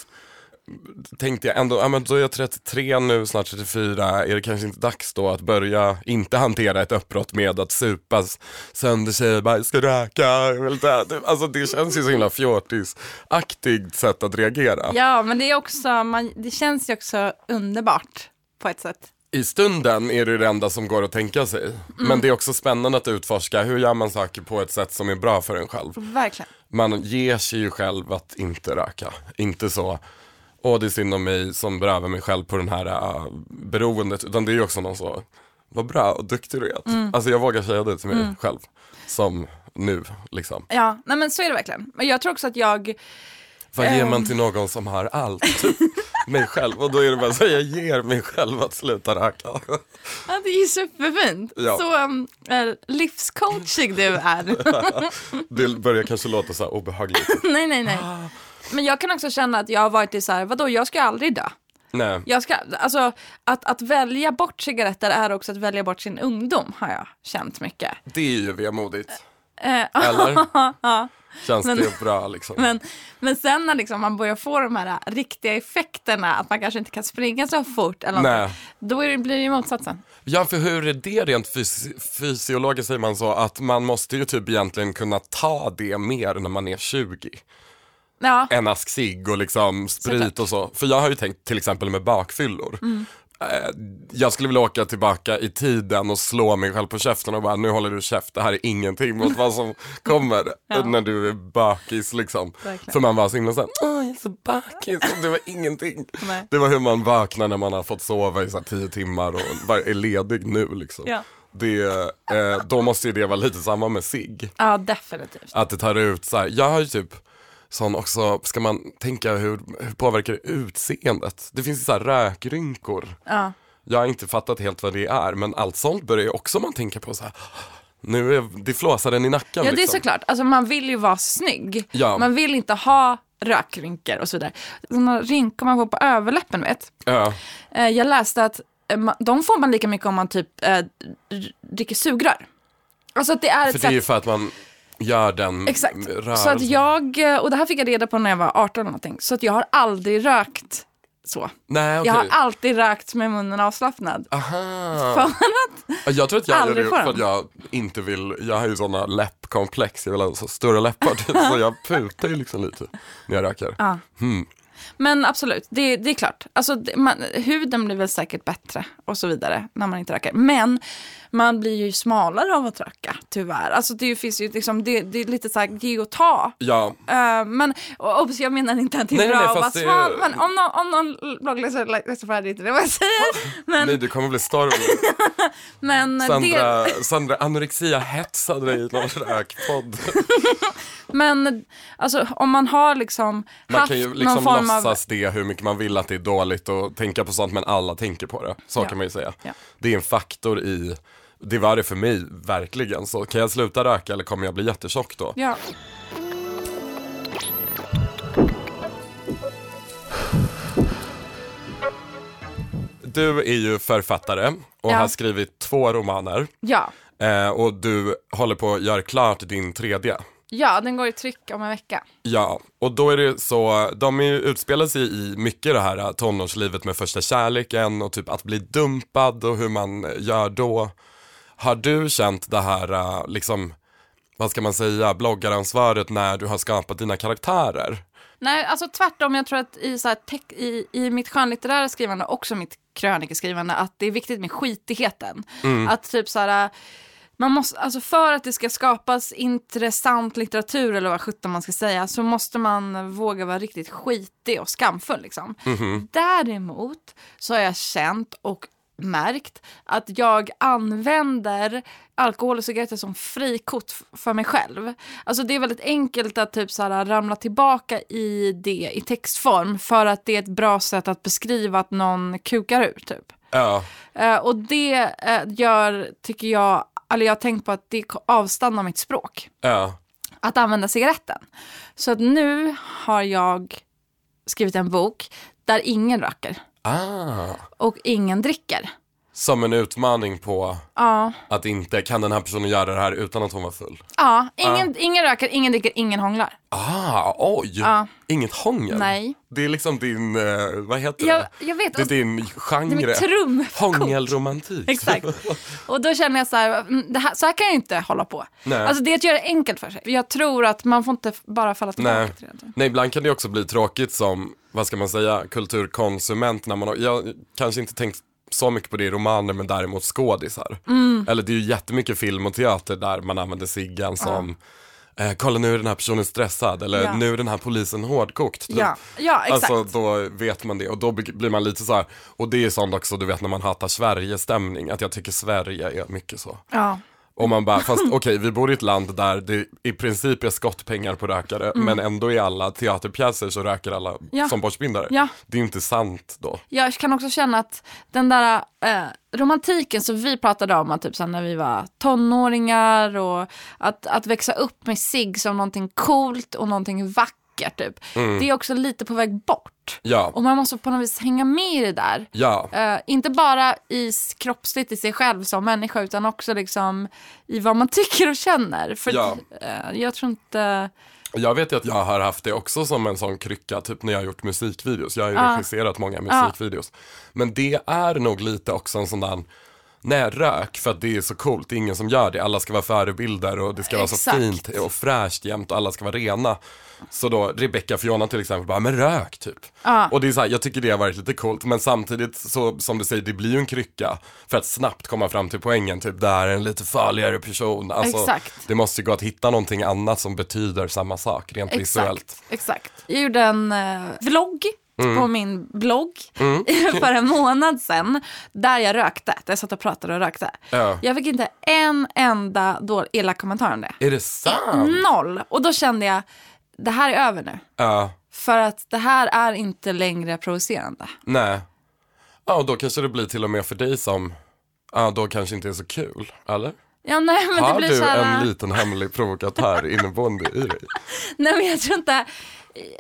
[SPEAKER 2] Tänkte jag ändå, ja men då är jag 33 nu, snart 34, är det kanske inte dags då att börja inte hantera ett uppbrott med att supas sönder sig, bara jag ska röka, jag vill dö. Det- Alltså det känns ju så himla fjortisaktigt sätt att reagera.
[SPEAKER 1] Ja, men det är också, man, det känns ju också underbart på ett sätt.
[SPEAKER 2] I stunden är det det enda som går att tänka sig. Men det är också spännande att utforska, hur gör man saker på ett sätt som är bra för en själv?
[SPEAKER 1] Verkligen.
[SPEAKER 2] man ger sig ju själv att inte röka. Inte så, åh det är synd om mig som berövar mig själv på den här uh, beroendet. Utan det är ju också någon så, vad bra och duktig du är.
[SPEAKER 1] Mm.
[SPEAKER 2] Alltså jag vågar säga det till mig själv. Som nu liksom.
[SPEAKER 1] Ja, nej men så är det verkligen. Men jag tror också att jag,
[SPEAKER 2] Vad ger
[SPEAKER 1] Ehm.
[SPEAKER 2] man till någon som har allt? Mig själv. Och då är det bara så jag ger mig själv att sluta röka.
[SPEAKER 1] Ja, det är ju superfint.
[SPEAKER 2] Ja.
[SPEAKER 1] Så um, äh, livscoachig du är.
[SPEAKER 2] Det börjar kanske låta så här obehagligt.
[SPEAKER 1] nej, nej, nej. Men jag kan också känna att jag har varit i så här, vadå, jag ska aldrig dö.
[SPEAKER 2] Nej.
[SPEAKER 1] Jag ska, alltså, att, att välja bort cigaretter är också att välja bort sin ungdom, har jag känt mycket.
[SPEAKER 2] Det är ju vemodigt.
[SPEAKER 1] Eh,
[SPEAKER 2] Eller? Känns
[SPEAKER 1] Men-
[SPEAKER 2] det bra liksom?
[SPEAKER 1] Men, men sen när liksom man börjar få de här äh, riktiga effekterna, att man kanske inte kan springa så fort, eller
[SPEAKER 2] Nej.
[SPEAKER 1] någonting, då det, blir det ju motsatsen.
[SPEAKER 2] Ja, för hur är det rent fys- fysiologiskt säger man så, att man måste ju typ egentligen kunna ta det mer när man är 20.
[SPEAKER 1] Ja,
[SPEAKER 2] En ask cigg och liksom sprit
[SPEAKER 1] Såklart.
[SPEAKER 2] och så. För jag har ju tänkt till exempel med bakfyllor.
[SPEAKER 1] Mm.
[SPEAKER 2] Eh, Jag skulle vilja åka tillbaka i tiden och slå mig själv på käften och bara nu håller du käft, det här är ingenting mot vad som kommer
[SPEAKER 1] Ja.
[SPEAKER 2] när du är bakis liksom.
[SPEAKER 1] Verkligen.
[SPEAKER 2] För man var så himla såhär, åh jag är så bakis, och det var ingenting.
[SPEAKER 1] Nej.
[SPEAKER 2] Det var hur man vaknar när man har fått sova i så tio timmar och bara är ledig nu liksom.
[SPEAKER 1] Ja.
[SPEAKER 2] Det, eh, då måste ju det vara lite samma med sig.
[SPEAKER 1] ja definitivt.
[SPEAKER 2] Att det tar ut så här, jag har ju typ sån också, ska man tänka hur, hur påverkar det utseendet? Det finns ju så här rökrynkor.
[SPEAKER 1] Ja.
[SPEAKER 2] Jag har inte fattat helt vad det är, men allt sånt börjar ju också man tänka på så här. Nu är det flåsar den i nacken
[SPEAKER 1] Ja, det är
[SPEAKER 2] liksom.
[SPEAKER 1] såklart. Alltså, man vill ju vara snygg.
[SPEAKER 2] Ja.
[SPEAKER 1] Man vill inte ha rökrynkor och så vidare. Sådana rynkor man får på överläppen, vet.
[SPEAKER 2] Ja,
[SPEAKER 1] Eh, Jag läste att eh, de får man lika mycket om man typ r- dricker sugrör. Alltså att det är ett
[SPEAKER 2] för det är ju för att man gör den
[SPEAKER 1] Exakt. Så att jag, och det här fick jag reda på när jag var 18 eller någonting, så att jag har aldrig rökt så.
[SPEAKER 2] Nej okej.
[SPEAKER 1] Jag har alltid rökt med munnen avslappnad.
[SPEAKER 2] Aha.
[SPEAKER 1] För att,
[SPEAKER 2] Jag tror att jag gör det för att jag inte vill, jag har ju sådana läppkomplex, jag vill ha så stora läppar typ, så jag putar ju liksom lite när jag röker.
[SPEAKER 1] ja.
[SPEAKER 2] Hmm.
[SPEAKER 1] Men absolut, det, det är klart. Alltså, det, man, huden blir väl säkert bättre och så vidare när man inte röker. Men man blir ju smalare av att röka, tyvärr. Alltså det finns ju liksom, det, det är lite så här, ge och ta.
[SPEAKER 2] Ja,
[SPEAKER 1] Eh, men obs, jag menar inte att det är
[SPEAKER 2] Nej,
[SPEAKER 1] bra
[SPEAKER 2] nej,
[SPEAKER 1] att vara smal. Men om någon, om någon bloggläsare läser för det är inte det vad jag säger. Men,
[SPEAKER 2] nej det kommer bli storm.
[SPEAKER 1] men, det,
[SPEAKER 2] Sandra, Sandra anorexia hetsade dig i någon rökpodd.
[SPEAKER 1] men alltså, om man har liksom
[SPEAKER 2] Man
[SPEAKER 1] haft
[SPEAKER 2] kan ju
[SPEAKER 1] någon
[SPEAKER 2] liksom
[SPEAKER 1] form av...
[SPEAKER 2] låtsas det hur mycket man vill att det är dåligt och tänka på sånt men alla tänker på det. Så
[SPEAKER 1] Ja.
[SPEAKER 2] kan man ju säga.
[SPEAKER 1] Ja.
[SPEAKER 2] Det är en faktor i, det var det för mig verkligen. Så kan jag sluta röka eller kommer jag bli jättetjock då?
[SPEAKER 1] Ja.
[SPEAKER 2] Du är ju författare och
[SPEAKER 1] Ja.
[SPEAKER 2] har skrivit två romaner.
[SPEAKER 1] Ja.
[SPEAKER 2] Eh, och du håller på att göra klart din tredje.
[SPEAKER 1] ja, den går i tryck om en vecka.
[SPEAKER 2] Ja, och då är det så, de är ju, utspelar sig i mycket det här eh, tonårslivet med första kärleken och typ att bli dumpad och hur man eh, gör då. Har du känt det här, eh, liksom, vad ska man säga, bloggaransvaret när du har skapat dina karaktärer?
[SPEAKER 1] Nej, alltså tvärtom. Jag tror att i, så här, tech, i, i mitt skönlitterära skrivande, också mitt krönikeskrivande, att det är viktigt med skitigheten. Att typ så här, man måste, alltså för att det ska skapas intressant litteratur, eller vad sjutton man ska säga, så måste man våga vara riktigt skitig och skamfull. Liksom. Däremot så har jag känt och märkt att jag använder alkohol och cigaretter som frikort för mig själv. Alltså det är väldigt enkelt att typ så här, ramla tillbaka i det i textform för att det är ett bra sätt att beskriva att någon kukar ur typ.
[SPEAKER 2] Ja,
[SPEAKER 1] Eh, och det eh, gör, tycker jag, eller jag har tänkt på att det avstannar mitt språk.
[SPEAKER 2] ja.
[SPEAKER 1] Att använda cigaretten. Så att nu har jag skrivit en bok där ingen röker
[SPEAKER 2] Ah,
[SPEAKER 1] och ingen dricker
[SPEAKER 2] som en utmaning på
[SPEAKER 1] Ja,
[SPEAKER 2] att inte, kan den här personen göra det här utan att hon var full?
[SPEAKER 1] ja ingen, ingen röker, ingen dricker, ingen hånglar.
[SPEAKER 2] Ah, oj!
[SPEAKER 1] Ja.
[SPEAKER 2] Inget hångel?
[SPEAKER 1] Nej.
[SPEAKER 2] Det är liksom din, eh, vad heter
[SPEAKER 1] Jag,
[SPEAKER 2] det?
[SPEAKER 1] jag vet,
[SPEAKER 2] Det är din
[SPEAKER 1] det är
[SPEAKER 2] genre. Hångelromantik.
[SPEAKER 1] Exakt. Och då känner jag så här, mm, det här, så här kan jag inte hålla på.
[SPEAKER 2] Nej.
[SPEAKER 1] Alltså det är att göra det enkelt för sig. Jag tror att man får inte bara falla tillbaka
[SPEAKER 2] Nej.
[SPEAKER 1] till det.
[SPEAKER 2] Nej, ibland kan det också bli tråkigt som, vad ska man säga, kulturkonsument när man jag kanske inte tänkt så mycket på det i romaner men däremot skådisar.
[SPEAKER 1] Mm.
[SPEAKER 2] Eller det är ju jättemycket film och teater där man använder ciggan som eh, kolla nu är den här personen stressad eller
[SPEAKER 1] Ja.
[SPEAKER 2] nu är den här polisen hårdkokt. typ.
[SPEAKER 1] Ja, ja exakt.
[SPEAKER 2] Alltså då vet man det och då blir man lite så här, och det är sånt också du vet när man hatar Sverige-stämning, att jag tycker Sverige är mycket så.
[SPEAKER 1] ja.
[SPEAKER 2] Och man bara, fast okej vi bor i ett land där det i princip är skottpengar på rökare
[SPEAKER 1] Mm.
[SPEAKER 2] men ändå i alla teaterpjäser så röker alla
[SPEAKER 1] Ja.
[SPEAKER 2] som borstbindare.
[SPEAKER 1] Ja.
[SPEAKER 2] Det är inte sant då.
[SPEAKER 1] Jag kan också känna att den där eh, romantiken som vi pratade om typ, så när vi var tonåringar och att, att växa upp med sig som någonting coolt och någonting vackert typ. Det är också lite på väg bort.
[SPEAKER 2] Ja.
[SPEAKER 1] Och man måste på något vis hänga med i det där.
[SPEAKER 2] Ja.
[SPEAKER 1] Eh, inte bara i kroppsligt i sig själv som människa utan också liksom i vad man tycker och känner. För
[SPEAKER 2] Ja.
[SPEAKER 1] eh, jag tror inte...
[SPEAKER 2] Jag vet ju att jag har haft det också som en sån krycka, typ när jag har gjort musikvideos. Jag har ju
[SPEAKER 1] Ja.
[SPEAKER 2] regisserat många musikvideos. Men det är nog lite också en sån där Nej, rök för att det är så coolt, det är ingen som gör det. Alla ska vara förebilder och det ska vara så
[SPEAKER 1] Exakt.
[SPEAKER 2] fint och fräscht jämt och alla ska vara rena. Så då, Rebecca Fiona till exempel, bara, men rök typ.
[SPEAKER 1] Ja.
[SPEAKER 2] Och det är så här, jag tycker det har varit lite coolt, men samtidigt så, som du säger, det blir ju en krycka för att snabbt komma fram till poängen, typ, det här är en lite farligare person. Alltså,
[SPEAKER 1] Exakt.
[SPEAKER 2] Det måste ju gå att hitta någonting annat som betyder samma sak, rent visuellt.
[SPEAKER 1] Exakt, exakt. Jag gjorde en eh, vlogg
[SPEAKER 2] Mm.
[SPEAKER 1] på min blogg för en månad sedan där jag rökte. Där jag satt och pratade och rökte.
[SPEAKER 2] Ja.
[SPEAKER 1] Jag fick inte en enda då elak kommentar om det.
[SPEAKER 2] Är det sant?
[SPEAKER 1] Noll. Och då kände jag, det här är över nu.
[SPEAKER 2] Ja,
[SPEAKER 1] För att det här är inte längre provocerande.
[SPEAKER 2] nej. Ja, och då kanske det blir till och med för dig som, ja, då kanske inte är så kul, eller?
[SPEAKER 1] Ja, nej, men det
[SPEAKER 2] Har
[SPEAKER 1] blir
[SPEAKER 2] du
[SPEAKER 1] så här,
[SPEAKER 2] en liten hemlig provokatör inneboende i dig?
[SPEAKER 1] Nej men jag tror inte...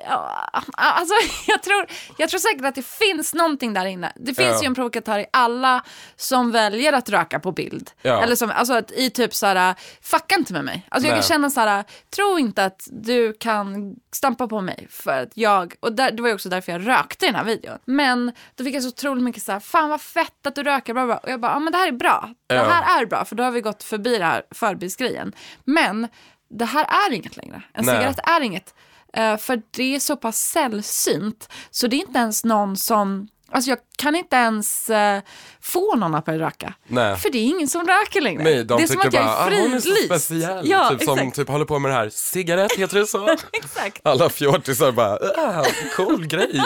[SPEAKER 1] Ja, alltså, jag, tror, jag tror säkert att det finns någonting där inne. Det finns
[SPEAKER 2] Ja.
[SPEAKER 1] ju en provokatör i alla som väljer att röka på bild.
[SPEAKER 2] Ja.
[SPEAKER 1] Eller som, alltså att i typ såhär, fucka inte med mig. Alltså jag
[SPEAKER 2] Nej.
[SPEAKER 1] kan känna såhär, tro inte att du kan stampa på mig för att jag, och där, det var ju också därför jag rökte i den här videon. Men då fick jag så otroligt mycket såhär, fan vad fett att du röker, bla bla. Och jag bara, ja men det här är bra. Det här är bra, för då har vi gått förbi det här förbilsgrejen. Men det här är inget längre. En
[SPEAKER 2] Nej.
[SPEAKER 1] cigarett är inget. Eh, för det är så pass sällsynt så det är inte ens någon som, alltså jag kan inte ens eh, få någon att börja röka.
[SPEAKER 2] Nej.
[SPEAKER 1] För det är ingen som röker längre.
[SPEAKER 2] Nej, de
[SPEAKER 1] det är som att jag
[SPEAKER 2] bara,
[SPEAKER 1] är
[SPEAKER 2] ah, hon är så speciell.
[SPEAKER 1] Ja,
[SPEAKER 2] typ som
[SPEAKER 1] exakt.
[SPEAKER 2] typ håller på med det här, cigarett heter det så?
[SPEAKER 1] exakt.
[SPEAKER 2] Alla fjortisar bara, ah, cool grej.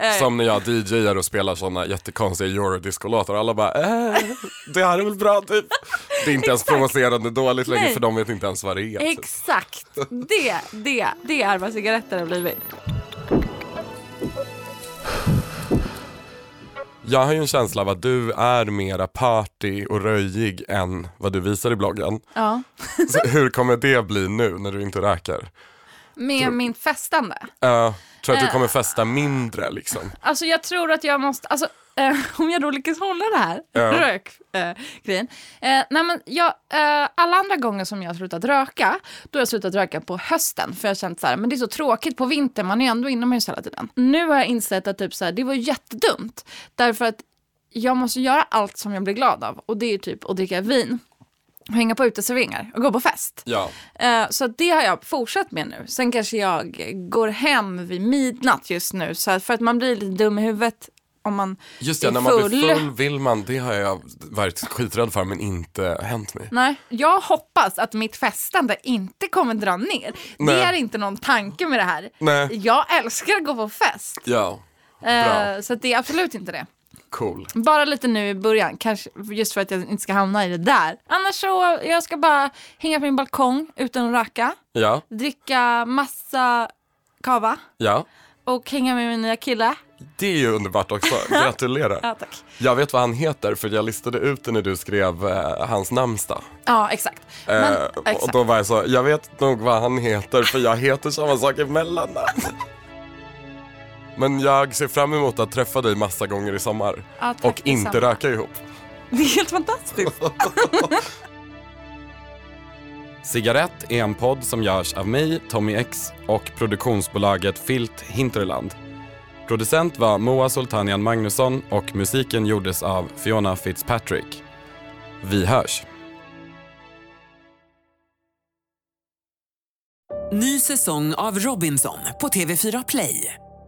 [SPEAKER 1] Eh.
[SPEAKER 2] Som när jag DJar och spelar såna jättekonstiga eurodisco-låtar alla bara, äh, det här är väl bra typ. Det är inte ens provocerande dåligt längre
[SPEAKER 1] Nej.
[SPEAKER 2] för de vet inte ens vad det är. Typ.
[SPEAKER 1] Exakt. Det, det, det är vad cigaretter har blivit.
[SPEAKER 2] Jag har ju en känsla av att du är mera party och röjig än vad du visar i bloggen.
[SPEAKER 1] Ja.
[SPEAKER 2] Så hur kommer det bli nu när du inte röker?
[SPEAKER 1] Med min festande.
[SPEAKER 2] Uh, tror att du
[SPEAKER 1] Eh.
[SPEAKER 2] kommer festa mindre liksom?
[SPEAKER 1] Alltså jag tror att jag måste, alltså eh, om jag då lyckas hålla det här
[SPEAKER 2] Ja.
[SPEAKER 1] rökgrejen. Eh, eh, nej men jag, eh, alla andra gånger som jag har slutat röka, då har jag slutat röka på hösten. För jag har känt så här, men det är så tråkigt på vintern, man är ändå inomhus hela tiden. Nu har jag insett att typ så här, det var jättedumt. Därför att jag måste göra allt som jag blir glad av. Och det är typ att dricka vin, hänga på uteserveringar och gå på fest.
[SPEAKER 2] Ja.
[SPEAKER 1] Eh, Så det har jag fortsatt med nu. Sen kanske jag går hem vid midnatt just nu. Så för att man blir lite dum i huvudet om man
[SPEAKER 2] Just det,
[SPEAKER 1] är
[SPEAKER 2] när man
[SPEAKER 1] full.
[SPEAKER 2] blir full vill man, det har jag varit skiträdd för men inte hänt mig.
[SPEAKER 1] Nej, jag hoppas att mitt festande inte kommer dra ner.
[SPEAKER 2] Nej.
[SPEAKER 1] Det är inte någon tanke med det här.
[SPEAKER 2] Nej.
[SPEAKER 1] Jag älskar att gå på fest.
[SPEAKER 2] Ja,
[SPEAKER 1] Eh,
[SPEAKER 2] Bra.
[SPEAKER 1] Så det är absolut inte det.
[SPEAKER 2] Cool.
[SPEAKER 1] Bara lite nu i början, kanske just för att jag inte ska hamna i det där. Annars så, jag ska bara hänga på min balkong utan att röka.
[SPEAKER 2] Ja,
[SPEAKER 1] Dricka massa kava.
[SPEAKER 2] ja.
[SPEAKER 1] Och hänga med min nya kille.
[SPEAKER 2] Det är ju underbart också, gratulerar.
[SPEAKER 1] Ja, tack.
[SPEAKER 2] Jag vet vad han heter för jag listade ut det när du skrev eh, hans namnsdag.
[SPEAKER 1] Ja, exakt. Men,
[SPEAKER 2] Eh, och
[SPEAKER 1] exakt.
[SPEAKER 2] då var jag så, jag vet nog vad han heter för jag heter samma sak i mellannamn. Men jag ser fram emot att träffa dig massa gånger i sommar.
[SPEAKER 1] Ja, tack,
[SPEAKER 2] och inte
[SPEAKER 1] detsamma.
[SPEAKER 2] röka ihop.
[SPEAKER 1] Det är helt fantastiskt.
[SPEAKER 2] Cigarett är en podd som görs av mig, Tommy X och produktionsbolaget Filt Hinterland. Producent var Moa Sultanian Magnusson och musiken gjordes av Fiona Fitzpatrick. Vi hörs!
[SPEAKER 4] Ny säsong av Robinson på TV4 Play.